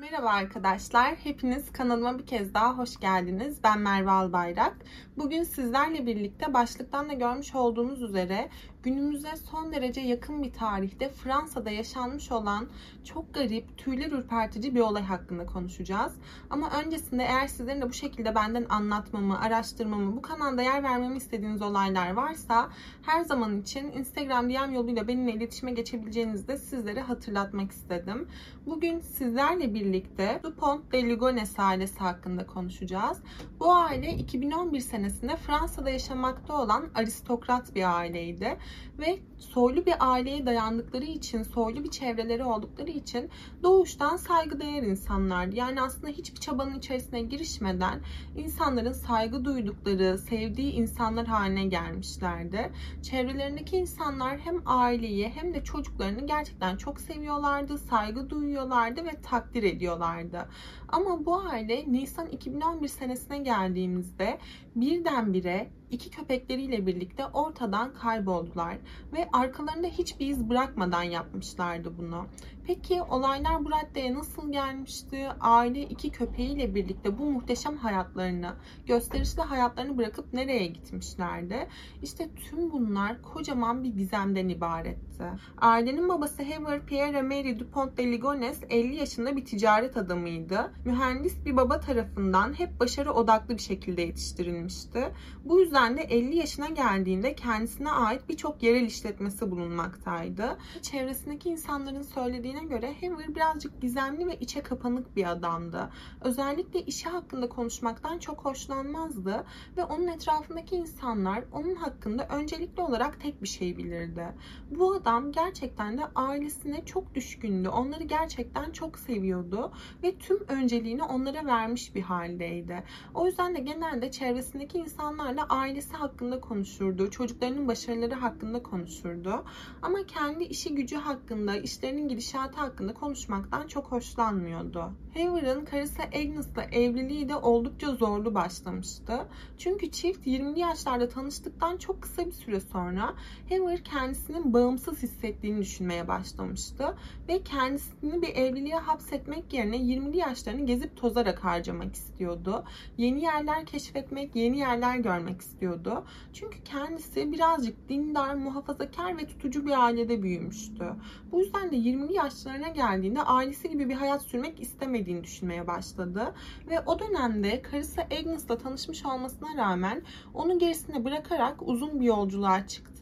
Merhaba arkadaşlar, hepiniz kanalıma bir kez daha hoş geldiniz. Ben Merve Albayrak. Bugün sizlerle birlikte başlıktan da görmüş olduğunuz üzere günümüze son derece yakın bir tarihte Fransa'da yaşanmış olan çok garip, tüyler ürpertici bir olay hakkında konuşacağız. Ama öncesinde eğer sizlerin de bu şekilde benden anlatmamı, araştırmamı, bu kanalda yer vermemi istediğiniz olaylar varsa her zaman için Instagram DM yoluyla benimle iletişime geçebileceğinizi de sizlere hatırlatmak istedim. Bugün sizlerle birlikte Dupont de Ligonnès ailesi hakkında konuşacağız. Bu aile 2011 senesinde Fransa'da yaşamakta olan aristokrat bir aileydi ve soylu bir aileye dayandıkları için, soylu bir çevreleri oldukları için doğuştan saygıdeğer insanlardı. Yani aslında hiçbir çabanın içerisine girişmeden insanların saygı duydukları, sevdiği insanlar haline gelmişlerdi. Çevrelerindeki insanlar hem aileyi hem de çocuklarını gerçekten çok seviyorlardı, saygı duyuyorlardı ve takdir ediyorlardı. Ama bu aile Nisan 2011 senesine geldiğimizde birdenbire iki köpekleriyle birlikte ortadan kayboldular ve arkalarında hiçbir iz bırakmadan yapmışlardı bunu. Peki olaylar bu raddeye nasıl gelmişti? Aile iki köpeğiyle birlikte bu muhteşem hayatlarını, gösterişli hayatlarını bırakıp nereye gitmişlerdi? İşte tüm bunlar kocaman bir gizemden ibaretti. Ailenin babası Howard Pierre Mary Dupont de Ligonnès 50 yaşında bir ticaret adamıydı. Mühendis bir baba tarafından hep başarı odaklı bir şekilde yetiştirilmişti. Bu yüzden de 50 yaşına geldiğinde kendisine ait birçok yerel işletmesi bulunmaktaydı. Çevresindeki insanların söylediğine göre Howard birazcık gizemli ve içe kapanık bir adamdı. Özellikle işi hakkında konuşmaktan çok hoşlanmazdı ve onun etrafındaki insanlar onun hakkında öncelikli olarak tek bir şey bilirdi. Bu adam gerçekten de ailesine çok düşkündü. Onları gerçekten çok seviyordu ve tüm önceliğini onlara vermiş bir haldeydi. O yüzden de genelde çevresindeki insanlarla ailesi hakkında konuşurdu. Çocuklarının başarıları hakkında konuşurdu. Ama kendi işi gücü hakkında, işlerinin gidişatı hakkında konuşmaktan çok hoşlanmıyordu. Haver'ın karısı Agnes'la evliliği de oldukça zorlu başlamıştı. Çünkü çift 20'li yaşlarda tanıştıktan çok kısa bir süre sonra Haver kendisinin bağımsız hissettiğini düşünmeye başlamıştı ve kendisini bir evliliğe hapsetmek yerine 20'li yaşlarını gezip tozarak harcamak istiyordu. Yeni yerler keşfetmek, yeni yerler görmek istiyordu. Çünkü kendisi birazcık dindar, muhafazakar ve tutucu bir ailede büyümüştü. Bu yüzden de 20'li yaşlarına geldiğinde ailesi gibi bir hayat sürmek istemediğini düşünmeye başladı. Ve o dönemde karısı Agnes'la tanışmış olmasına rağmen onu gerisine bırakarak uzun bir yolculuğa çıktı.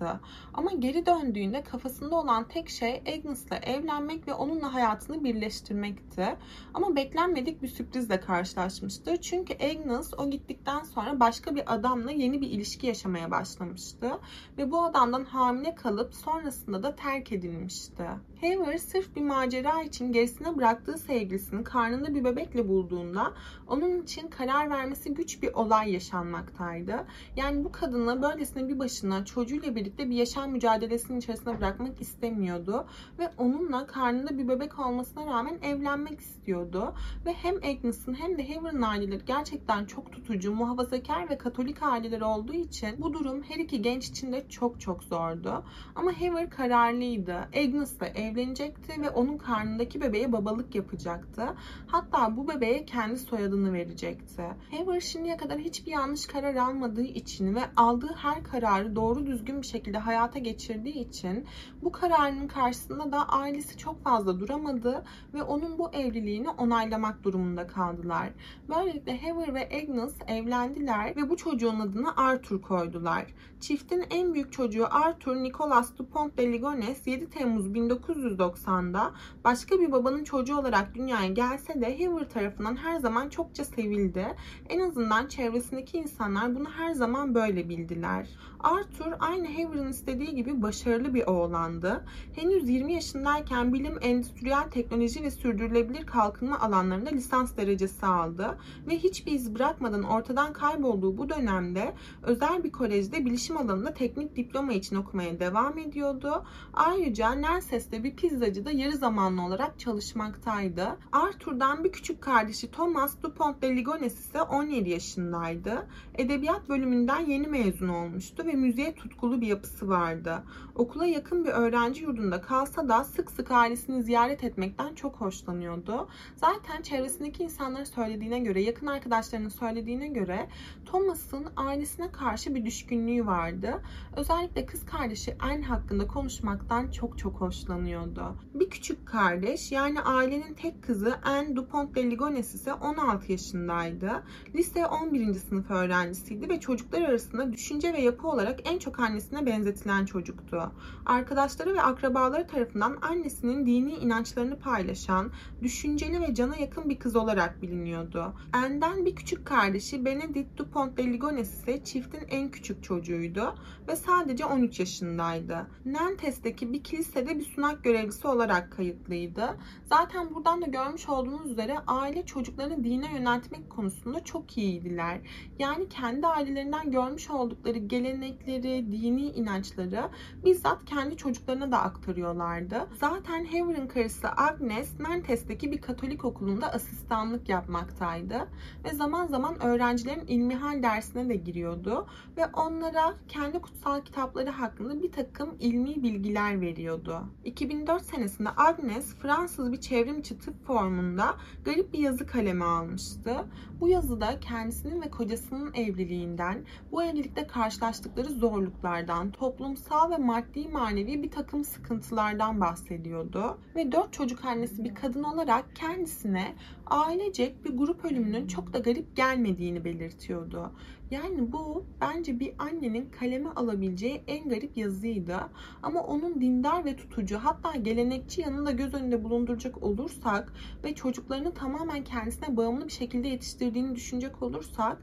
Ama geri döndüğünde kafasında olan tek şey Agnes'la evlenmek ve onunla hayatını birleştirmekti. Ama beklenmedik bir sürprizle karşılaşmıştı. Çünkü Agnes o gittikten sonra başka bir adamla yeni bir ilişki yaşamaya başlamıştı. Ve bu adamdan hamile kalıp sonrasında da terk edilmişti. Haver sırf bir macera için gerisine bıraktığı sevgilisini karnında bir bebekle bulduğunda onun için karar vermesi güç bir olay yaşanmaktaydı. Yani bu kadını böylesine bir başına çocuğuyla birlikte bir yaşam mücadelesinin içerisine bırakmak istemiyordu. Ve onunla karnında bir bebek olmasına rağmen evlenmek istiyordu. Ve hem Agnes'ın hem de Haver'ın aileleri gerçekten çok tutucu, muhafazakar ve katolik aileler olduğu için bu durum her iki genç için de çok çok zordu. Ama Haver kararlıydı. Agnes'la evlenecekti ve onun karnındaki bebeğe babalık yapacaktı. Hatta bu bebeğe kendi soyadını verecekti. Haver şimdiye kadar hiçbir yanlış karar almadığı için ve aldığı her kararı doğru düzgün bir şekilde hayata geçirdiği için bu kararının karşısında da ailesi çok fazla duramadı ve onun bu evliliğini onaylamak durumunda kaldılar. Böylelikle Haver ve Agnes evlendiler ve bu çocuğun adını Arthur koydular. Çiftin en büyük çocuğu Arthur Nicholas Dupont de Ligonnès 7 Temmuz 1990'da başka bir babanın çocuğu olarak dünyaya gelse de Haver tarafından her zaman çokça sevildi. En azından çevresindeki insanlar bunu her zaman böyle bildiler. Arthur aynı Haver'ın istediği gibi başarılı bir oğlandı. Henüz 20 yaşındayken bilim, endüstriyel teknoloji ve sürdürülebilir kalkınma alanlarında lisans derecesi aldı ve hiçbir iz bırakmadan ortadan kaybolduğu bu dönemde özel bir kolejde bilişim alanında teknik diploma için okumaya devam ediyordu. Ayrıca Nelses'te bir pizzacıda yarı zamanlı olarak çalışmaktaydı. Arthur'dan bir küçük kardeşi Thomas Dupont de Ligonnès ise 17 yaşındaydı. Edebiyat bölümünden yeni mezun olmuştu ve müziğe tutkulu bir yapısı vardı. Okula yakın bir öğrenci yurdunda kalsa da sık sık ailesini ziyaret etmekten çok hoşlanıyordu. Zaten çevresindeki insanların söylediğine göre, yakın arkadaşlarının söylediğine göre Thomas'ın ailesine karşı bir düşkünlüğü vardı. Özellikle kız kardeşi Anne hakkında konuşmaktan çok çok hoşlanıyordu. Bir küçük kardeş yani ailenin tek kızı Anne Dupont de Ligonnès ise 16 yaşındaydı. Lise 11. sınıf öğrencisiydi ve çocuklar arasında düşünce ve yapı olarak en çok annesine benzetilen çocuktu. Arkadaşları ve akrabaları tarafından annesinin dini inançlarını paylaşan, düşünceli ve cana yakın bir kız olarak biliniyordu. Anne'den bir küçük kardeşi Benedict Dupont de Ligonnès ise çiftin en küçük çocuğuydu ve sadece 13 yaşındaydı. Nantes'teki bir kilisede bir sunak görevlisi olarak kayıtlıydı. Zaten buradan da görmüş olduğunuz üzere aile çocuklarını dine yöneltmek konusunda çok iyiydiler. Yani kendi ailelerinden görmüş oldukları gelenekleri, dini inançları bizzat kendi çocuklarına da aktarıyorlardı. Zaten Haver'ın karısı Agnes Nantes'teki bir Katolik okulunda asistanlık yapmaktaydı ve zaman zaman öğrencilerin ilmihal dersine de giriyordu ve onlara kendi kutsal kitapları hakkında bir takım ilmi bilgiler veriyordu. 2004 senesinde Agnes Fransız bir çevrimçi tıp formunda garip bir yazı kaleme almıştı. Bu yazıda kendisinin ve kocasının evliliğinden, bu evlilikte karşılaştıkları zorluklardan, toplumsal ve maddi manevi bir takım sıkıntılardan bahsediyordu. Ve dört çocuk annesi bir kadın olarak kendisine ailecek bir grup ölümünün çok da garip gelmediğini belirtiyordu. Yani bu bence bir annenin kaleme alabileceği en garip yazıydı. Ama onun dindar ve tutucu hatta gelenekçi yanını da göz önünde bulunduracak olursak ve çocuklarını tamamen kendisine bağımlı bir şekilde yetiştirdiğini düşünecek olursak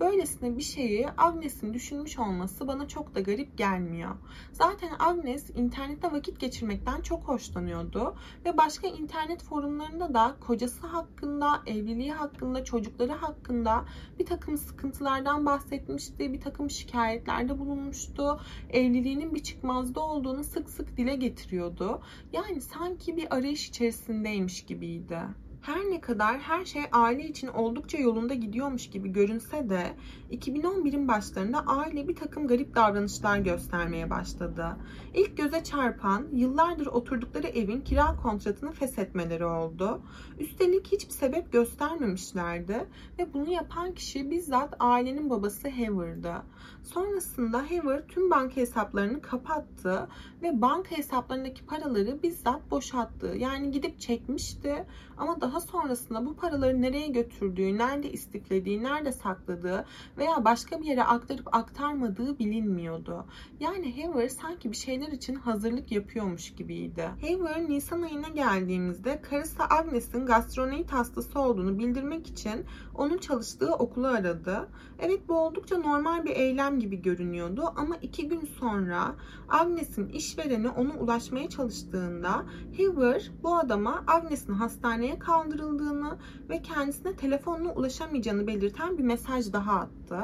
Böylesine bir şeyi Agnes'in düşünmüş olması bana çok da garip gelmiyor. Zaten Agnes internette vakit geçirmekten çok hoşlanıyordu ve başka internet forumlarında da kocası hakkında, evliliği hakkında, çocukları hakkında bir takım sıkıntılardan bahsetmişti, bir takım şikayetlerde bulunmuştu. Evliliğinin bir çıkmazda olduğunu sık sık dile getiriyordu. Yani sanki bir arayış içerisindeymiş gibiydi. Her ne kadar her şey aile için oldukça yolunda gidiyormuş gibi görünse de 2011'in başlarında aile bir takım garip davranışlar göstermeye başladı. İlk göze çarpan yıllardır oturdukları evin kira kontratını feshetmeleri oldu. Üstelik hiçbir sebep göstermemişlerdi ve bunu yapan kişi bizzat ailenin babası Haver'dı. Sonrasında Haver tüm banka hesaplarını kapattı ve banka hesaplarındaki paraları bizzat boşalttı. Yani gidip çekmişti ama daha sonrasında bu paraları nereye götürdüğü, nerede istiflediği, nerede sakladığı veya başka bir yere aktarıp aktarmadığı bilinmiyordu. Yani Haver sanki bir şeyler için hazırlık yapıyormuş gibiydi. Haver Nisan ayına geldiğimizde karısı Agnes'in gastronomi hastası olduğunu bildirmek için onun çalıştığı okulu aradı. Evet bu oldukça normal bir eylem gibi görünüyordu ama iki gün sonra Agnes'in işvereni ona ulaşmaya çalıştığında Haver bu adama Agnes'in hastaneye kaldırıldığını ve kendisine telefonla ulaşamayacağını belirten bir mesaj daha attı.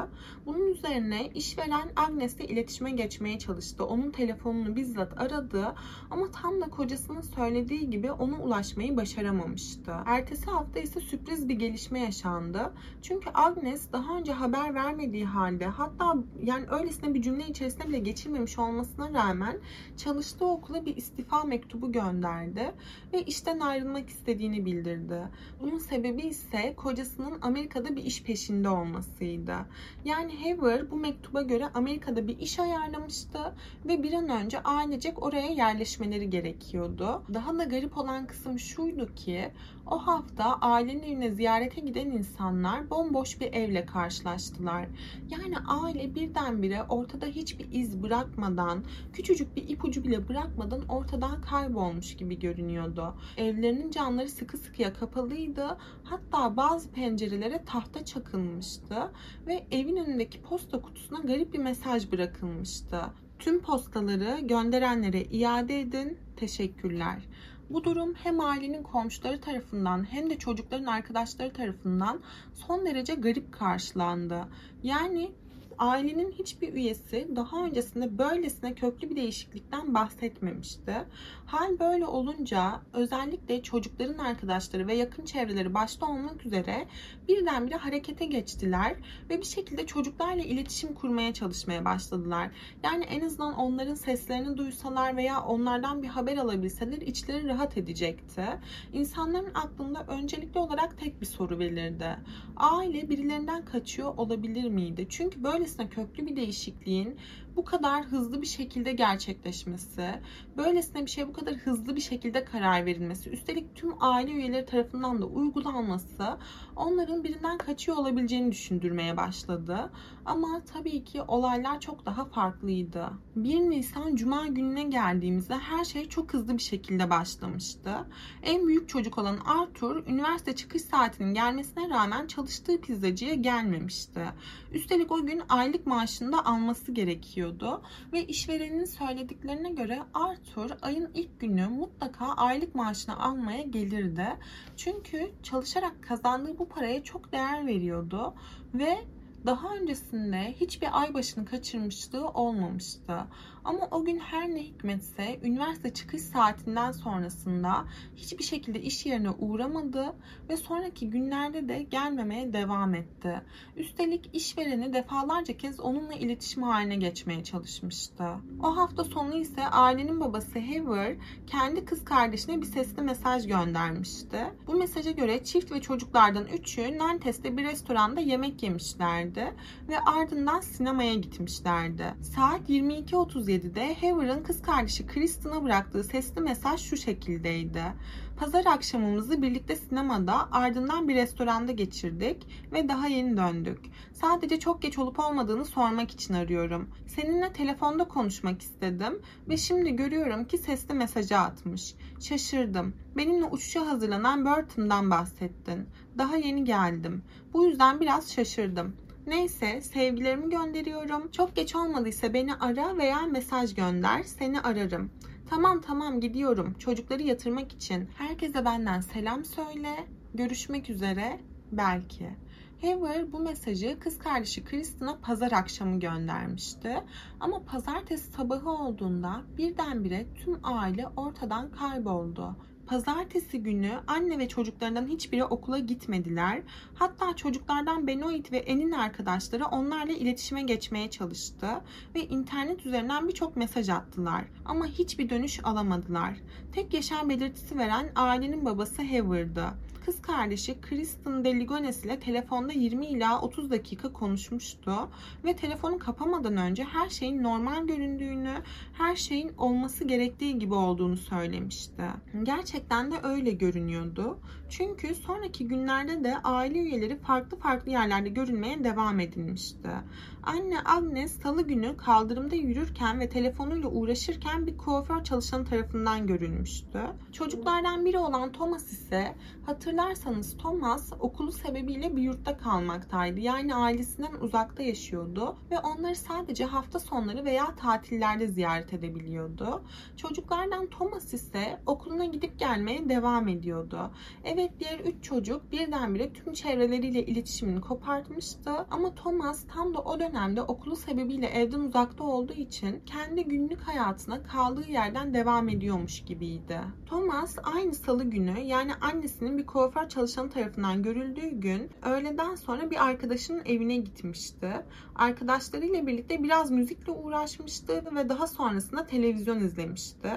Bunun üzerine işveren Agnes'le iletişime geçmeye çalıştı. Onun telefonunu bizzat aradı ama tam da kocasının söylediği gibi ona ulaşmayı başaramamıştı. Ertesi hafta ise sürpriz bir gelişme yaşandı. Çünkü Agnes daha önce haber vermediği halde hatta yani öylesine bir cümle içerisinde bile geçirmemiş olmasına rağmen çalıştığı okula bir istifa mektubu gönderdi ve işten ayrılmak istediğini bildirdi. Bunun sebebi ise kocasının Amerika'da bir iş peşinde olmasıydı. Yani Haver bu mektuba göre Amerika'da bir iş ayarlamıştı ve bir an önce ailecek oraya yerleşmeleri gerekiyordu. Daha da garip olan kısım şuydu ki o hafta ailenin evine ziyarete giden insanlar bomboş bir evle karşılaştılar. Yani aile birdenbire ortada hiçbir iz bırakmadan, küçücük bir ipucu bile bırakmadan ortadan kaybolmuş gibi görünüyordu. Evlerinin camları sıkı sıkıya kapalıydı. Hatta bazı pencerelere tahta çakılmıştı ve evin önündeki posta kutusuna garip bir mesaj bırakılmıştı. Tüm postaları gönderenlere iade edin. Teşekkürler. Bu durum hem ailenin komşuları tarafından hem de çocukların arkadaşları tarafından son derece garip karşılandı. Yani ailenin hiçbir üyesi daha öncesinde böylesine köklü bir değişiklikten bahsetmemişti. Hal böyle olunca özellikle çocukların arkadaşları ve yakın çevreleri başta olmak üzere birdenbire harekete geçtiler ve bir şekilde çocuklarla iletişim kurmaya çalışmaya başladılar. Yani en azından onların seslerini duysalar veya onlardan bir haber alabilseler içleri rahat edecekti. İnsanların aklında öncelikli olarak tek bir soru belirdi. Aile birilerinden kaçıyor olabilir miydi? Çünkü böylesine köklü bir değişikliğin bu kadar hızlı bir şekilde gerçekleşmesi, böylesine bir şey bu kadar hızlı bir şekilde karar verilmesi, üstelik tüm aile üyeleri tarafından da uygulanması onların birinden kaçıyor olabileceğini düşündürmeye başladı. Ama tabii ki olaylar çok daha farklıydı. 1 Nisan Cuma gününe geldiğimizde her şey çok hızlı bir şekilde başlamıştı. En büyük çocuk olan Arthur, üniversite çıkış saatinin gelmesine rağmen çalıştığı pizzacıya gelmemişti. Üstelik o gün aylık maaşını da alması gerekiyordu. Ve işverenin söylediklerine göre Arthur ayın ilk günü mutlaka aylık maaşını almaya gelirdi. Çünkü çalışarak kazandığı bu paraya çok değer veriyordu ve daha öncesinde hiçbir ay başını kaçırmışlığı olmamıştı. Ama o gün her ne hikmetse üniversite çıkış saatinden sonrasında hiçbir şekilde iş yerine uğramadı ve sonraki günlerde de gelmemeye devam etti. Üstelik işvereni defalarca kez onunla iletişim haline geçmeye çalışmıştı. O hafta sonu ise ailenin babası Heather kendi kız kardeşine bir sesli mesaj göndermişti. Bu mesaja göre çift ve çocuklardan üçü Nantes'te bir restoranda yemek yemişlerdi ve ardından sinemaya gitmişlerdi. Saat 22.37'de Heather'ın kız kardeşi Kristen'a bıraktığı sesli mesaj şu şekildeydi. Pazar akşamımızı birlikte sinemada ardından bir restoranda geçirdik ve daha yeni döndük. Sadece çok geç olup olmadığını sormak için arıyorum. Seninle telefonda konuşmak istedim ve şimdi görüyorum ki sesli mesajı atmış. Şaşırdım. Benimle uçuşa hazırlanan Burton'dan bahsettin. Daha yeni geldim. Bu yüzden biraz şaşırdım. Neyse sevgilerimi gönderiyorum. Çok geç olmadıysa beni ara veya mesaj gönder. Seni ararım. Tamam tamam gidiyorum. Çocukları yatırmak için. Herkese benden selam söyle. Görüşmek üzere. Belki. Heather bu mesajı kız kardeşi Kristen'a pazar akşamı göndermişti. Ama pazartesi sabahı olduğunda birdenbire tüm aile ortadan kayboldu. Pazartesi günü anne ve çocuklarından hiçbiri okula gitmediler. Hatta çocuklardan Benoit ve En'in arkadaşları onlarla iletişime geçmeye çalıştı ve internet üzerinden birçok mesaj attılar. Ama hiçbir dönüş alamadılar. Tek yaşam belirtisi veren ailenin babası Heather'dı kız kardeşi Kristen Deligones ile telefonda 20 ila 30 dakika konuşmuştu ve telefonu kapamadan önce her şeyin normal göründüğünü, her şeyin olması gerektiği gibi olduğunu söylemişti. Gerçekten de öyle görünüyordu. Çünkü sonraki günlerde de aile üyeleri farklı farklı yerlerde görünmeye devam edilmişti. Anne Agnes salı günü kaldırımda yürürken ve telefonuyla uğraşırken bir kuaför çalışanı tarafından görülmüştü. Çocuklardan biri olan Thomas ise hatırlarsanız Thomas okulu sebebiyle bir yurtta kalmaktaydı. Yani ailesinden uzakta yaşıyordu ve onları sadece hafta sonları veya tatillerde ziyaret edebiliyordu. Çocuklardan Thomas ise okuluna gidip gelmeye devam ediyordu. Evet diğer üç çocuk birdenbire tüm çevreleriyle iletişimini kopartmıştı ama Thomas tam da o dönemde okulu sebebiyle evden uzakta olduğu için kendi günlük hayatına kaldığı yerden devam ediyormuş gibiydi. Thomas aynı salı günü yani annesinin bir kuaför çalışanı tarafından görüldüğü gün öğleden sonra bir arkadaşının evine gitmişti. Arkadaşlarıyla birlikte biraz müzikle uğraşmıştı ve daha sonrasında televizyon izlemişti.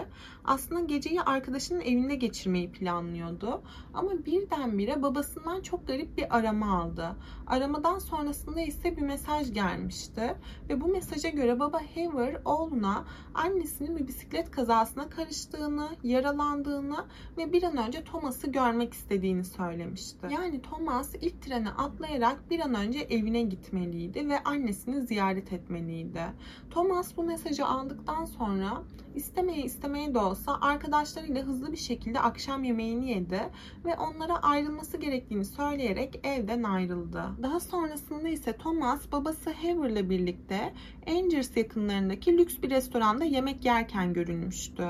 Aslında geceyi arkadaşının evinde geçirmeyi planlıyordu. Ama birdenbire babasından çok garip bir arama aldı. Aramadan sonrasında ise bir mesaj gelmişti. Ve bu mesaja göre baba Haver oğluna annesinin bir bisiklet kazasına karıştığını, yaralandığını ve bir an önce Thomas'ı görmek istediğini söylemişti. Yani Thomas ilk trene atlayarak bir an önce evine gitmeliydi ve annesini ziyaret etmeliydi. Thomas bu mesajı aldıktan sonra istemeye istemeye de olsa arkadaşlarıyla hızlı bir şekilde akşam yemeğini yedi ve onlara ayrılması gerektiğini söyleyerek evden ayrıldı. Daha sonrasında ise Thomas babası Haver'la birlikte Angers yakınlarındaki lüks bir restoranda yemek yerken görülmüştü.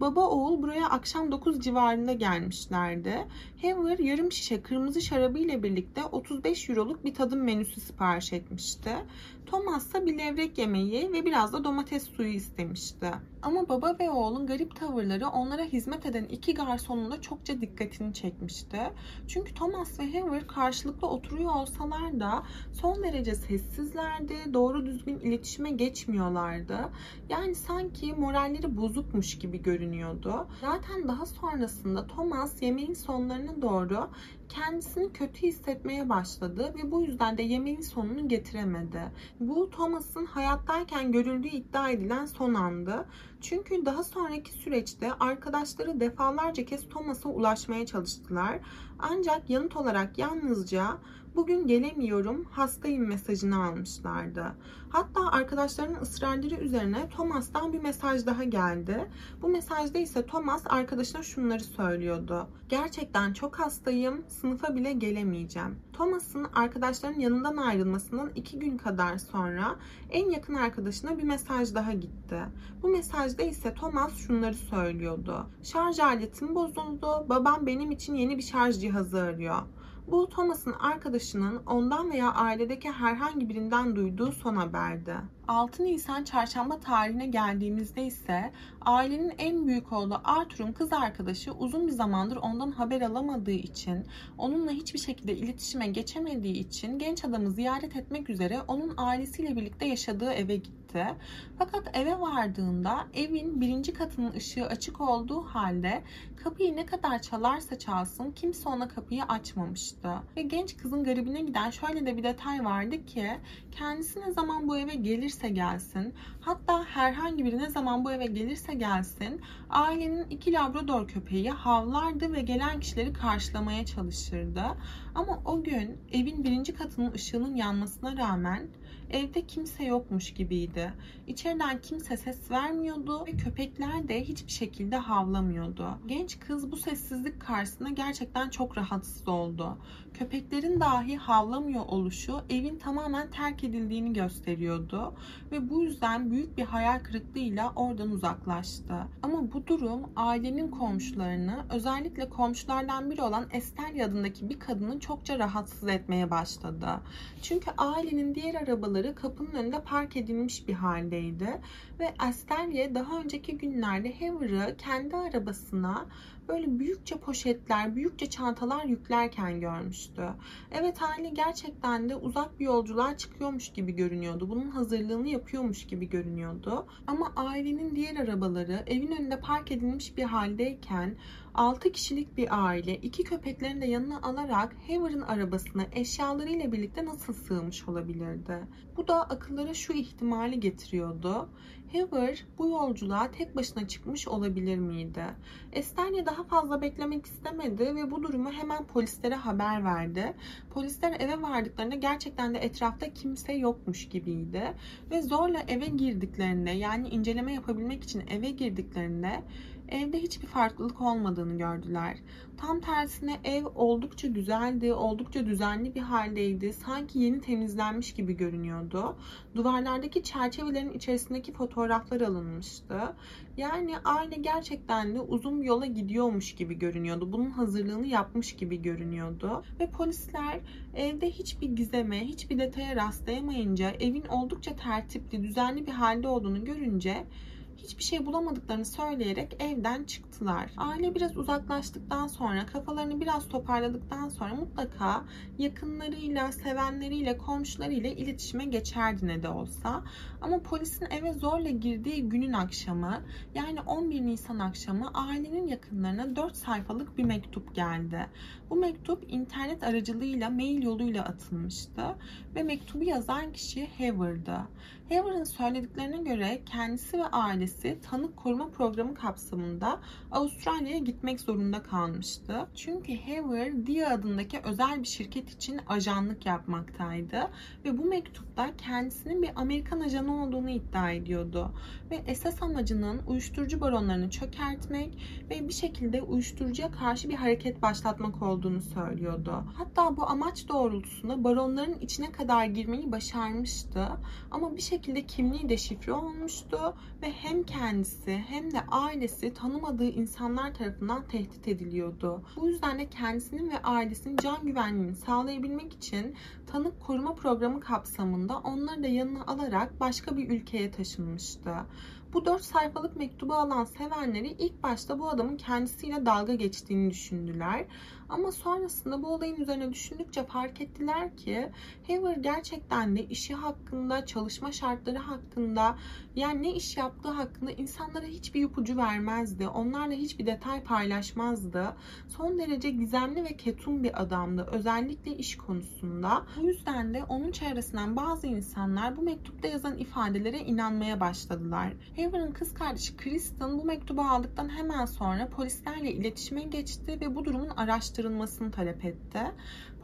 Baba oğul buraya akşam 9 civarında gelmişlerdi. Haver yarım şişe kırmızı şarabı ile birlikte 35 euroluk bir tadım menüsü sipariş etmişti. Thomas ise bir levrek yemeği ve biraz da domates suyu istemişti. Ama baba ve oğlun garip tavırları onlara hizmet eden iki garsonun da çokça dikkatini çekmişti. Çünkü Thomas ve Haver karşılıklı oturuyor olsalar da son derece sessizlerdi, doğru düzgün iletişime geçmiyorlardı. Yani sanki moralleri bozukmuş gibi görünüyordu. Zaten daha sonrasında Thomas yemeğin sonlarına doğru kendisini kötü hissetmeye başladı ve bu yüzden de yemeğin sonunu getiremedi. Bu Thomas'ın hayattayken görüldüğü iddia edilen son andı. Çünkü daha sonraki süreçte arkadaşları defalarca kez Thomas'a ulaşmaya çalıştılar. Ancak yanıt olarak yalnızca bugün gelemiyorum, hastayım mesajını almışlardı. Hatta arkadaşlarının ısrarları üzerine Thomas'tan bir mesaj daha geldi. Bu mesajda ise Thomas arkadaşına şunları söylüyordu. Gerçekten çok hastayım, sınıfa bile gelemeyeceğim. Thomas'ın arkadaşlarının yanından ayrılmasından iki gün kadar sonra en yakın arkadaşına bir mesaj daha gitti. Bu mesajda ise Thomas şunları söylüyordu. Şarj aletim bozuldu, babam benim için yeni bir şarj cihazı arıyor. Bu Thomas'ın arkadaşının ondan veya ailedeki herhangi birinden duyduğu son haberdi. 6 Nisan çarşamba tarihine geldiğimizde ise ailenin en büyük oğlu Arthur'un kız arkadaşı uzun bir zamandır ondan haber alamadığı için, onunla hiçbir şekilde iletişime geçemediği için genç adamı ziyaret etmek üzere onun ailesiyle birlikte yaşadığı eve gitti. Fakat eve vardığında evin birinci katının ışığı açık olduğu halde kapıyı ne kadar çalarsa çalsın kimse ona kapıyı açmamıştı. Ve genç kızın garibine giden şöyle de bir detay vardı ki kendisi ne zaman bu eve gelirse gelsin hatta herhangi biri ne zaman bu eve gelirse gelsin ailenin iki labrador köpeği havlardı ve gelen kişileri karşılamaya çalışırdı. Ama o gün evin birinci katının ışığının yanmasına rağmen evde kimse yokmuş gibiydi. İçeriden kimse ses vermiyordu ve köpekler de hiçbir şekilde havlamıyordu. Genç kız bu sessizlik karşısında gerçekten çok rahatsız oldu. Köpeklerin dahi havlamıyor oluşu evin tamamen terk edildiğini gösteriyordu ve bu yüzden büyük bir hayal kırıklığıyla oradan uzaklaştı. Ama bu durum ailenin komşularını özellikle komşulardan biri olan Estelle adındaki bir kadını çokça rahatsız etmeye başladı. Çünkü ailenin diğer arabaları kapının önünde park edilmiş bir haldeydi ve Estelle daha önceki günlerde Haver'ı kendi arabasına böyle büyükçe poşetler, büyükçe çantalar yüklerken görmüştü. Evet aile gerçekten de uzak bir yolculuğa çıkıyormuş gibi görünüyordu. Bunun hazırlığını yapıyormuş gibi görünüyordu. Ama ailenin diğer arabaları evin önünde park edilmiş bir haldeyken 6 kişilik bir aile iki köpeklerini de yanına alarak Haver'ın arabasına eşyalarıyla birlikte nasıl sığmış olabilirdi? Bu da akıllara şu ihtimali getiriyordu. Haver bu yolculuğa tek başına çıkmış olabilir miydi? Estelle daha fazla beklemek istemedi ve bu durumu hemen polislere haber verdi. Polisler eve vardıklarında gerçekten de etrafta kimse yokmuş gibiydi ve zorla eve girdiklerinde yani inceleme yapabilmek için eve girdiklerinde evde hiçbir farklılık olmadığını gördüler. Tam tersine ev oldukça güzeldi, oldukça düzenli bir haldeydi. Sanki yeni temizlenmiş gibi görünüyordu. Duvarlardaki çerçevelerin içerisindeki fotoğraflar alınmıştı. Yani aile gerçekten de uzun bir yola gidiyormuş gibi görünüyordu. Bunun hazırlığını yapmış gibi görünüyordu. Ve polisler evde hiçbir gizeme, hiçbir detaya rastlayamayınca evin oldukça tertipli, düzenli bir halde olduğunu görünce hiçbir şey bulamadıklarını söyleyerek evden çıktılar. Aile biraz uzaklaştıktan sonra, kafalarını biraz toparladıktan sonra mutlaka yakınlarıyla, sevenleriyle, komşularıyla iletişime geçerdi ne de olsa. Ama polisin eve zorla girdiği günün akşamı, yani 11 Nisan akşamı ailenin yakınlarına 4 sayfalık bir mektup geldi. Bu mektup internet aracılığıyla mail yoluyla atılmıştı ve mektubu yazan kişi Haver'dı. Haver'ın söylediklerine göre kendisi ve ailesi tanık koruma programı kapsamında Avustralya'ya gitmek zorunda kalmıştı. Çünkü Haver Dia adındaki özel bir şirket için ajanlık yapmaktaydı ve bu mektupta kendisinin bir Amerikan ajanı olduğunu iddia ediyordu ve esas amacının uyuşturucu baronlarını çökertmek ve bir şekilde uyuşturucuya karşı bir hareket başlatmak olduğunu söylüyordu. Hatta bu amaç doğrultusunda baronların içine kadar girmeyi başarmıştı ama bir şekilde kimliği deşifre olmuştu ve hem kendisi hem de ailesi tanımadığı insanlar tarafından tehdit ediliyordu. Bu yüzden de kendisinin ve ailesinin can güvenliğini sağlayabilmek için tanık koruma programı kapsamında onları da yanına alarak başka bir ülkeye taşınmıştı. Bu dört sayfalık mektubu alan sevenleri ilk başta bu adamın kendisiyle dalga geçtiğini düşündüler. Ama sonrasında bu olayın üzerine düşündükçe fark ettiler ki Haver gerçekten de işi hakkında, çalışma şartları hakkında, yani ne iş yaptığı hakkında insanlara hiçbir ipucu vermezdi. Onlarla hiçbir detay paylaşmazdı. Son derece gizemli ve ketum bir adamdı. Özellikle iş konusunda. Bu yüzden de onun çevresinden bazı insanlar bu mektupta yazan ifadelere inanmaya başladılar. Haver'ın kız kardeşi Kristen bu mektubu aldıktan hemen sonra polislerle iletişime geçti ve bu durumun araştırılmasını talep etti.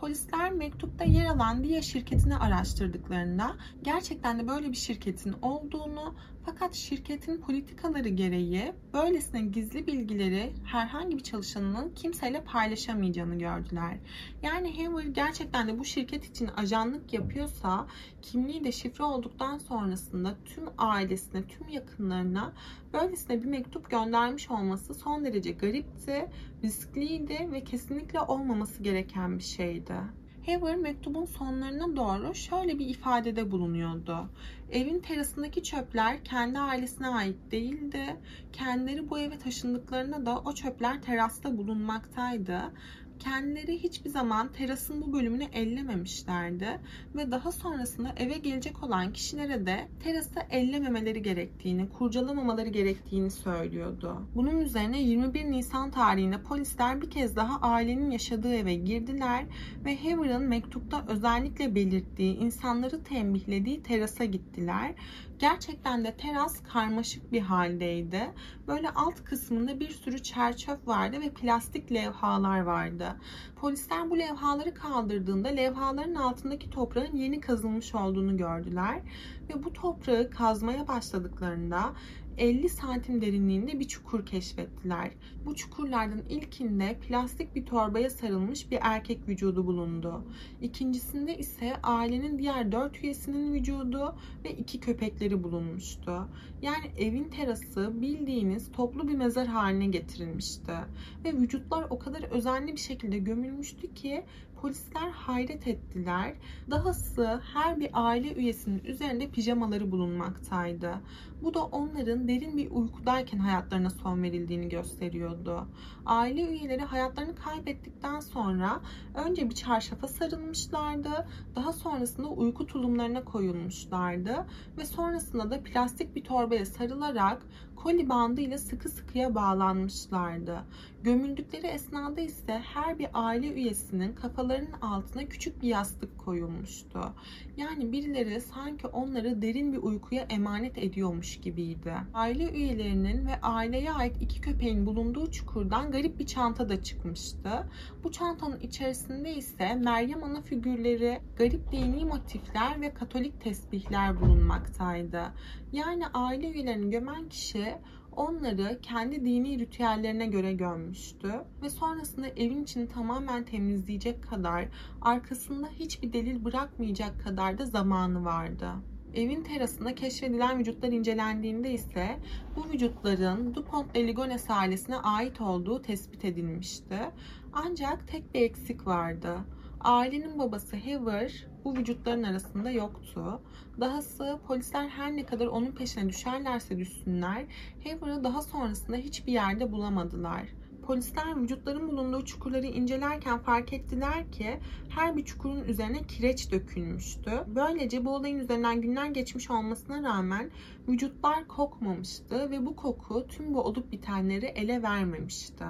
Polisler mektupta yer alan Dia şirketini araştırdıklarında gerçekten de böyle bir şirketin olduğunu fakat şirketin politikaları gereği böylesine gizli bilgileri herhangi bir çalışanının kimseyle paylaşamayacağını gördüler. Yani Haver gerçekten de bu şirket için ajanlık yapıyorsa kimliği de şifre olduktan sonrasında tüm ailesine, tüm yakınlarına böylesine bir mektup göndermiş olması son derece garipti, riskliydi ve kesinlikle olmaması gereken bir şeydi. Haver mektubun sonlarına doğru şöyle bir ifadede bulunuyordu. Evin terasındaki çöpler kendi ailesine ait değildi. Kendileri bu eve taşındıklarında da o çöpler terasta bulunmaktaydı kendileri hiçbir zaman terasın bu bölümünü ellememişlerdi ve daha sonrasında eve gelecek olan kişilere de terası ellememeleri gerektiğini, kurcalamamaları gerektiğini söylüyordu. Bunun üzerine 21 Nisan tarihinde polisler bir kez daha ailenin yaşadığı eve girdiler ve Haver'ın mektupta özellikle belirttiği, insanları tembihlediği terasa gittiler Gerçekten de teras karmaşık bir haldeydi. Böyle alt kısmında bir sürü çerçöp vardı ve plastik levhalar vardı. Polisler bu levhaları kaldırdığında levhaların altındaki toprağın yeni kazılmış olduğunu gördüler ve bu toprağı kazmaya başladıklarında 50 santim derinliğinde bir çukur keşfettiler. Bu çukurlardan ilkinde plastik bir torbaya sarılmış bir erkek vücudu bulundu. İkincisinde ise ailenin diğer dört üyesinin vücudu ve iki köpekleri bulunmuştu. Yani evin terası bildiğiniz toplu bir mezar haline getirilmişti. Ve vücutlar o kadar özenli bir şekilde gömülmüştü ki Polisler hayret ettiler. Dahası her bir aile üyesinin üzerinde pijamaları bulunmaktaydı. Bu da onların derin bir uykudayken hayatlarına son verildiğini gösteriyordu. Aile üyeleri hayatlarını kaybettikten sonra önce bir çarşafa sarılmışlardı. Daha sonrasında uyku tulumlarına koyulmuşlardı ve sonrasında da plastik bir torbaya sarılarak koli bandı ile sıkı sıkıya bağlanmışlardı. Gömüldükleri esnada ise her bir aile üyesinin kafalarının altına küçük bir yastık koyulmuştu. Yani birileri sanki onları derin bir uykuya emanet ediyormuş gibiydi. Aile üyelerinin ve aileye ait iki köpeğin bulunduğu çukurdan garip bir çanta da çıkmıştı. Bu çantanın içerisinde ise Meryem Ana figürleri, garip dini motifler ve katolik tesbihler bulunmaktaydı. Yani aile üyelerini gömen kişi onları kendi dini ritüellerine göre gömmüştü ve sonrasında evin içini tamamen temizleyecek kadar, arkasında hiçbir delil bırakmayacak kadar da zamanı vardı. Evin terasında keşfedilen vücutlar incelendiğinde ise bu vücutların Dupont de Ligonnès ailesine ait olduğu tespit edilmişti. Ancak tek bir eksik vardı. Ailenin babası Haver bu vücutların arasında yoktu. Dahası polisler her ne kadar onun peşine düşerlerse düşsünler, Haver'ı daha sonrasında hiçbir yerde bulamadılar. Polisler vücutların bulunduğu çukurları incelerken fark ettiler ki her bir çukurun üzerine kireç dökülmüştü. Böylece bu olayın üzerinden günler geçmiş olmasına rağmen vücutlar kokmamıştı ve bu koku tüm bu olup bitenleri ele vermemişti.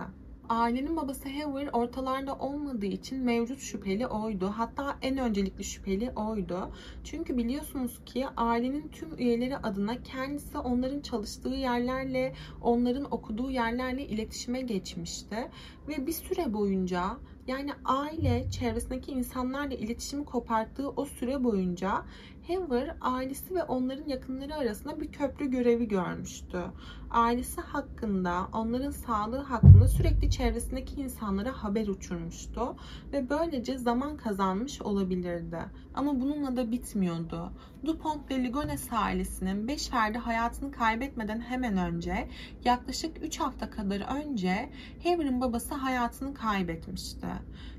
Ailenin babası Haver ortalarda olmadığı için mevcut şüpheli oydu. Hatta en öncelikli şüpheli oydu. Çünkü biliyorsunuz ki ailenin tüm üyeleri adına kendisi onların çalıştığı yerlerle, onların okuduğu yerlerle iletişime geçmişti. Ve bir süre boyunca yani aile çevresindeki insanlarla iletişimi koparttığı o süre boyunca Hoover ailesi ve onların yakınları arasında bir köprü görevi görmüştü. Ailesi hakkında, onların sağlığı hakkında sürekli çevresindeki insanlara haber uçurmuştu ve böylece zaman kazanmış olabilirdi. Ama bununla da bitmiyordu. Dupont de Ligonnès ailesinin 5 ferdi hayatını kaybetmeden hemen önce, yaklaşık 3 hafta kadar önce Hoover'ın babası hayatını kaybetmişti.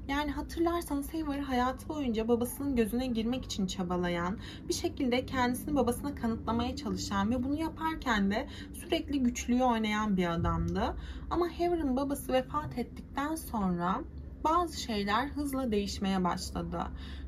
Yani hatırlarsanız Haver hayatı boyunca babasının gözüne girmek için çabalayan, bir şekilde kendisini babasına kanıtlamaya çalışan ve bunu yaparken de sürekli güçlüğü oynayan bir adamdı. Ama Haver'ın babası vefat ettikten sonra bazı şeyler hızla değişmeye başladı.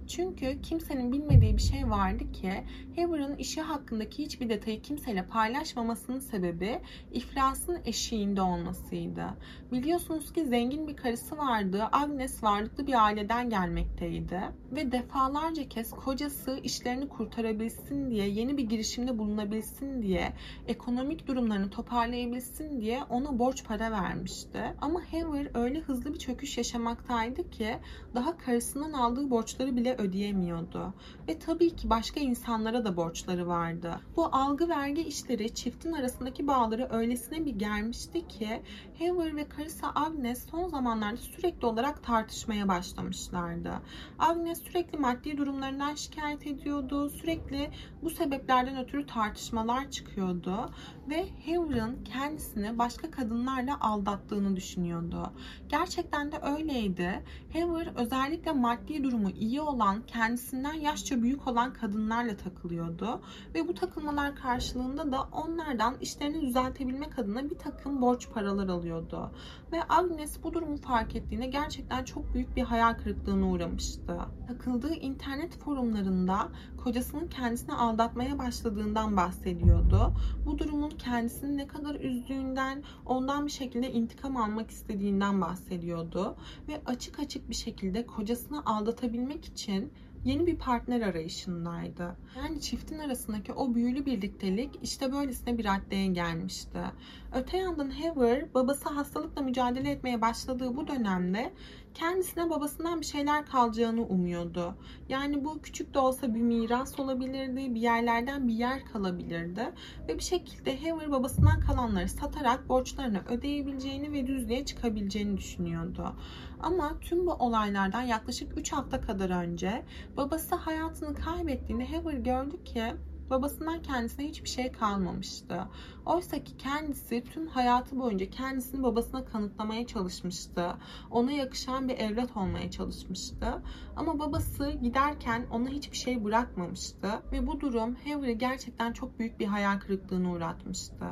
Çünkü kimsenin bilmediği bir şey vardı ki Haver'ın işi hakkındaki hiçbir detayı kimseyle paylaşmamasının sebebi iflasın eşiğinde olmasıydı. Biliyorsunuz ki zengin bir karısı vardı. Agnes varlıklı bir aileden gelmekteydi. Ve defalarca kez kocası işlerini kurtarabilsin diye, yeni bir girişimde bulunabilsin diye, ekonomik durumlarını toparlayabilsin diye ona borç para vermişti. Ama Haver öyle hızlı bir çöküş yaşamaktaydı ki daha karısından aldığı borçları bile ödeyemiyordu. Ve tabii ki başka insanlara da borçları vardı. Bu algı vergi işleri çiftin arasındaki bağları öylesine bir germişti ki Haver ve karısı Agnes son zamanlarda sürekli olarak tartışmaya başlamışlardı. Agnes sürekli maddi durumlarından şikayet ediyordu. Sürekli bu sebeplerden ötürü tartışmalar çıkıyordu ve Haver'ın kendisini başka kadınlarla aldattığını düşünüyordu. Gerçekten de öyleydi. Haver özellikle maddi durumu iyi olan, kendisinden yaşça büyük olan kadınlarla takılıyordu ve bu takılmalar karşılığında da onlardan işlerini düzeltebilmek adına bir takım borç paralar alıyordu. Ve Agnes bu durumu fark ettiğinde gerçekten çok büyük bir hayal kırıklığına uğramıştı. Takıldığı internet forumlarında kocasının kendisini aldatmaya başladığından bahsediyordu. Bu durumun kendisini ne kadar üzdüğünden, ondan bir şekilde intikam almak istediğinden bahsediyordu. Ve açık açık bir şekilde kocasını aldatabilmek için yeni bir partner arayışındaydı. Yani çiftin arasındaki o büyülü birliktelik işte böylesine bir raddeye gelmişti. Öte yandan Heather babası hastalıkla mücadele etmeye başladığı bu dönemde kendisine babasından bir şeyler kalacağını umuyordu. Yani bu küçük de olsa bir miras olabilirdi, bir yerlerden bir yer kalabilirdi ve bir şekilde Heather babasından kalanları satarak borçlarını ödeyebileceğini ve düzlüğe çıkabileceğini düşünüyordu. Ama tüm bu olaylardan yaklaşık 3 hafta kadar önce babası hayatını kaybettiğinde Heather gördü ki babasından kendisine hiçbir şey kalmamıştı. Oysa ki kendisi tüm hayatı boyunca kendisini babasına kanıtlamaya çalışmıştı. Ona yakışan bir evlat olmaya çalışmıştı. Ama babası giderken ona hiçbir şey bırakmamıştı. Ve bu durum Harry'i gerçekten çok büyük bir hayal kırıklığına uğratmıştı.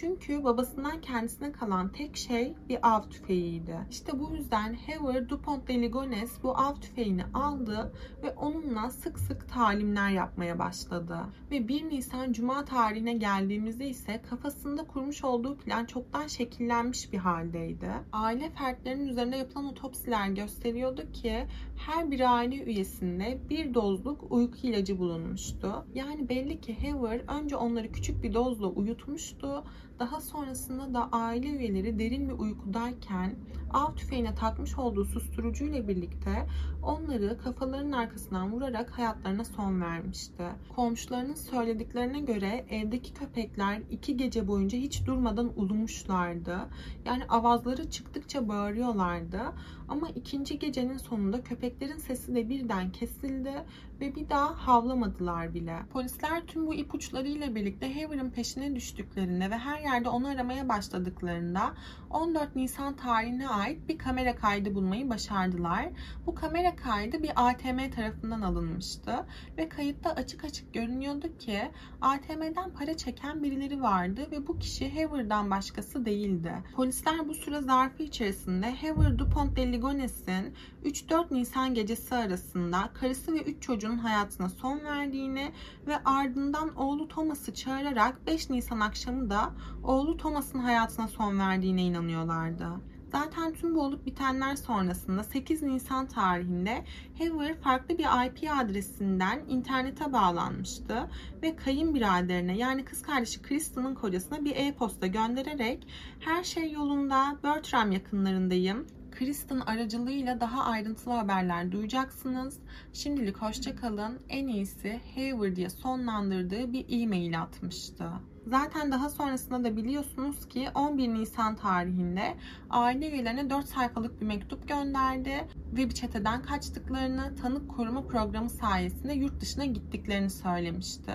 Çünkü babasından kendisine kalan tek şey bir av tüfeğiydi. İşte bu yüzden Howard Dupont de Ligonnès bu av tüfeğini aldı ve onunla sık sık talimler yapmaya başladı. Ve 1 Nisan Cuma tarihine geldiğimizde ise kafasında kurmuş olduğu plan çoktan şekillenmiş bir haldeydi. Aile fertlerinin üzerinde yapılan otopsiler gösteriyordu ki her bir aile üyesinde bir dozluk uyku ilacı bulunmuştu. Yani belli ki Howard önce onları küçük bir dozla uyutmuştu daha sonrasında da aile üyeleri derin bir uykudayken av tüfeğine takmış olduğu susturucuyla birlikte onları kafalarının arkasından vurarak hayatlarına son vermişti. Komşularının söylediklerine göre evdeki köpekler iki gece boyunca hiç durmadan ulumuşlardı. Yani avazları çıktıkça bağırıyorlardı. Ama ikinci gecenin sonunda köpeklerin sesi de birden kesildi ve bir daha havlamadılar bile. Polisler tüm bu ipuçlarıyla birlikte Haver'ın peşine düştüklerinde ve her yerde onu aramaya başladıklarında 14 Nisan tarihine ait bir kamera kaydı bulmayı başardılar. Bu kamera kaydı bir ATM tarafından alınmıştı ve kayıtta açık açık görünüyordu ki ATM'den para çeken birileri vardı ve bu kişi Haver'dan başkası değildi. Polisler bu süre zarfı içerisinde Haver Dupont de Ligonnès'in 3-4 Nisan gecesi arasında karısı ve 3 çocuğun hayatına son verdiğini ve ardından oğlu Thomas'ı çağırarak 5 Nisan akşamı da oğlu Thomas'ın hayatına son verdiğine inanıyorlardı. Zaten tüm bu olup bitenler sonrasında 8 Nisan tarihinde Haver farklı bir IP adresinden internete bağlanmıştı ve kayınbiraderine yani kız kardeşi Kristen'ın kocasına bir e-posta göndererek her şey yolunda, Bertram yakınlarındayım, Kristen aracılığıyla daha ayrıntılı haberler duyacaksınız. Şimdilik hoşçakalın. En iyisi Haver diye sonlandırdığı bir e-mail atmıştı. Zaten daha sonrasında da biliyorsunuz ki 11 Nisan tarihinde aile üyelerine 4 sayfalık bir mektup gönderdi ve bir çeteden kaçtıklarını, tanık koruma programı sayesinde yurt dışına gittiklerini söylemişti.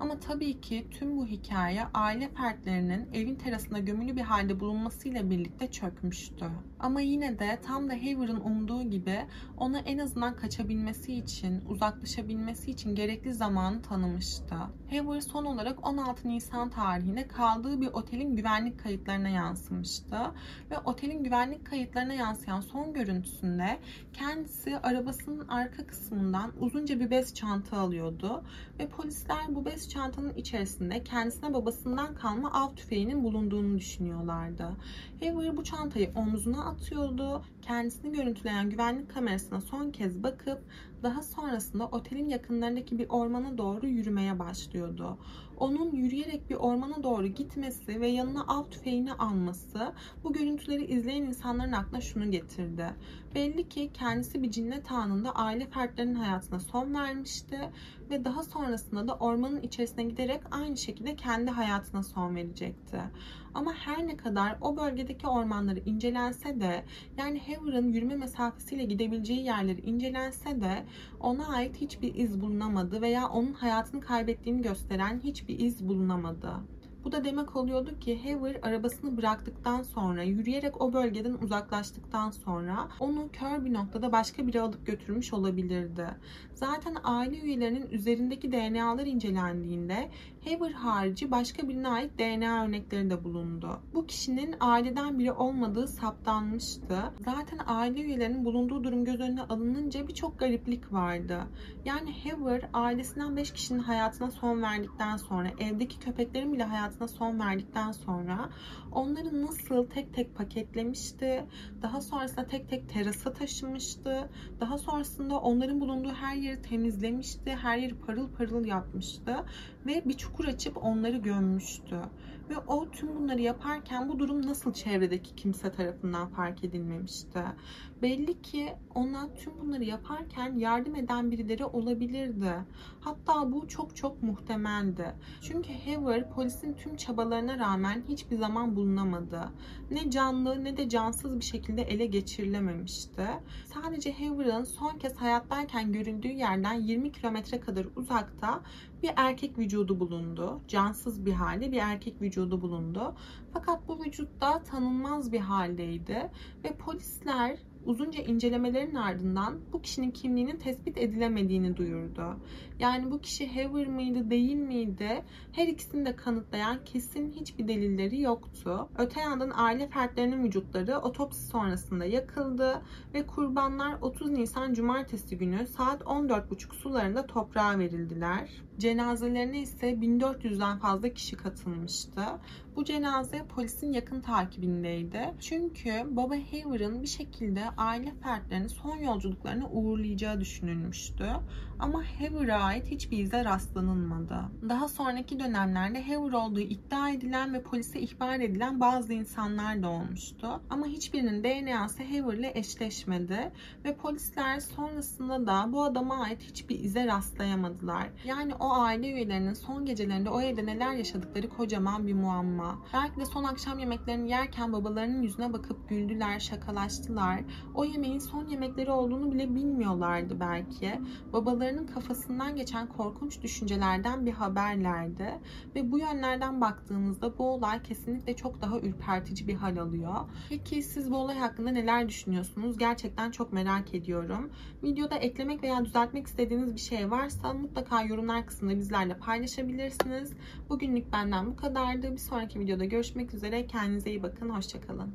Ama tabii ki tüm bu hikaye aile fertlerinin evin terasında gömülü bir halde bulunmasıyla birlikte çökmüştü. Ama yine de tam da Haver'ın umduğu gibi ona en azından kaçabilmesi için, uzaklaşabilmesi için gerekli zamanı tanımıştı. Haver son olarak 16 Nisan tarihinde kaldığı bir otelin güvenlik kayıtlarına yansımıştı. Ve otelin güvenlik kayıtlarına yansıyan son görüntüsünde kendisi arabasının arka kısmından uzunca bir bez çanta alıyordu. Ve polisler bu bez çantanın içerisinde kendisine babasından kalma av tüfeğinin bulunduğunu düşünüyorlardı. Haver bu çantayı omzuna atıyordu. Kendisini görüntüleyen güvenlik kamerasına son kez bakıp daha sonrasında otelin yakınlarındaki bir ormana doğru yürümeye başlıyordu. Onun yürüyerek bir ormana doğru gitmesi ve yanına av tüfeğini alması bu görüntüleri izleyen insanların aklına şunu getirdi. Belli ki kendisi bir cinnet anında aile fertlerinin hayatına son vermişti ve daha sonrasında da ormanın içerisine giderek aynı şekilde kendi hayatına son verecekti. Ama her ne kadar o bölgedeki ormanları incelense de yani Haver'ın yürüme mesafesiyle gidebileceği yerleri incelense de ona ait hiçbir iz bulunamadı veya onun hayatını kaybettiğini gösteren hiçbir iz bulunamadı. Bu da demek oluyordu ki Haver arabasını bıraktıktan sonra, yürüyerek o bölgeden uzaklaştıktan sonra onu kör bir noktada başka biri alıp götürmüş olabilirdi. Zaten aile üyelerinin üzerindeki DNA'lar incelendiğinde Haver harici başka birine ait DNA örnekleri de bulundu. Bu kişinin aileden biri olmadığı saptanmıştı. Zaten aile üyelerinin bulunduğu durum göz önüne alınınca birçok gariplik vardı. Yani Haver ailesinden 5 kişinin hayatına son verdikten sonra, evdeki köpeklerin bile hayatına son verdikten sonra onları nasıl tek tek paketlemişti, daha sonrasında tek tek terasa taşımıştı, daha sonrasında onların bulunduğu her yeri temizlemişti, her yeri parıl parıl yapmıştı ve bir çukur açıp onları gömmüştü. Ve o tüm bunları yaparken bu durum nasıl çevredeki kimse tarafından fark edilmemişti? Belli ki ona tüm bunları yaparken yardım eden birileri olabilirdi. Hatta bu çok çok muhtemeldi. Çünkü Haver polisin tüm çabalarına rağmen hiçbir zaman bulunamadı. Ne canlı ne de cansız bir şekilde ele geçirilememişti. Sadece Haver'ın son kez hayattayken görüldüğü yerden 20 kilometre kadar uzakta bir erkek vücudu bulundu. Cansız bir halde bir erkek vücudu bulundu. Fakat bu vücutta tanınmaz bir haldeydi ve polisler uzunca incelemelerin ardından bu kişinin kimliğinin tespit edilemediğini duyurdu. Yani bu kişi Haver mıydı değil miydi her ikisini de kanıtlayan kesin hiçbir delilleri yoktu. Öte yandan aile fertlerinin vücutları otopsi sonrasında yakıldı ve kurbanlar 30 Nisan Cumartesi günü saat 14.30 sularında toprağa verildiler. Cenazelerine ise 1400'den fazla kişi katılmıştı. Bu cenaze polisin yakın takibindeydi. Çünkü baba Haver'ın bir şekilde aile fertlerini son yolculuklarına uğurlayacağı düşünülmüştü. Ama Haver'a ait hiçbir ize rastlanılmadı. Daha sonraki dönemlerde Haver olduğu iddia edilen ve polise ihbar edilen bazı insanlar da olmuştu. Ama hiçbirinin DNA'sı Haver ile eşleşmedi ve polisler sonrasında da bu adama ait hiçbir ize rastlayamadılar. Yani o aile üyelerinin son gecelerinde o evde neler yaşadıkları kocaman bir muamma. Belki de son akşam yemeklerini yerken babalarının yüzüne bakıp güldüler, şakalaştılar. O yemeğin son yemekleri olduğunu bile bilmiyorlardı belki. Babalarının kafasından geçen korkunç düşüncelerden bir haberlerdi. Ve bu yönlerden baktığımızda bu olay kesinlikle çok daha ürpertici bir hal alıyor. Peki siz bu olay hakkında neler düşünüyorsunuz? Gerçekten çok merak ediyorum. Videoda eklemek veya düzeltmek istediğiniz bir şey varsa mutlaka yorumlar kısmında bizlerle paylaşabilirsiniz. Bugünlük benden bu kadardı. Bir sonraki videoda görüşmek üzere. Kendinize iyi bakın. Hoşçakalın.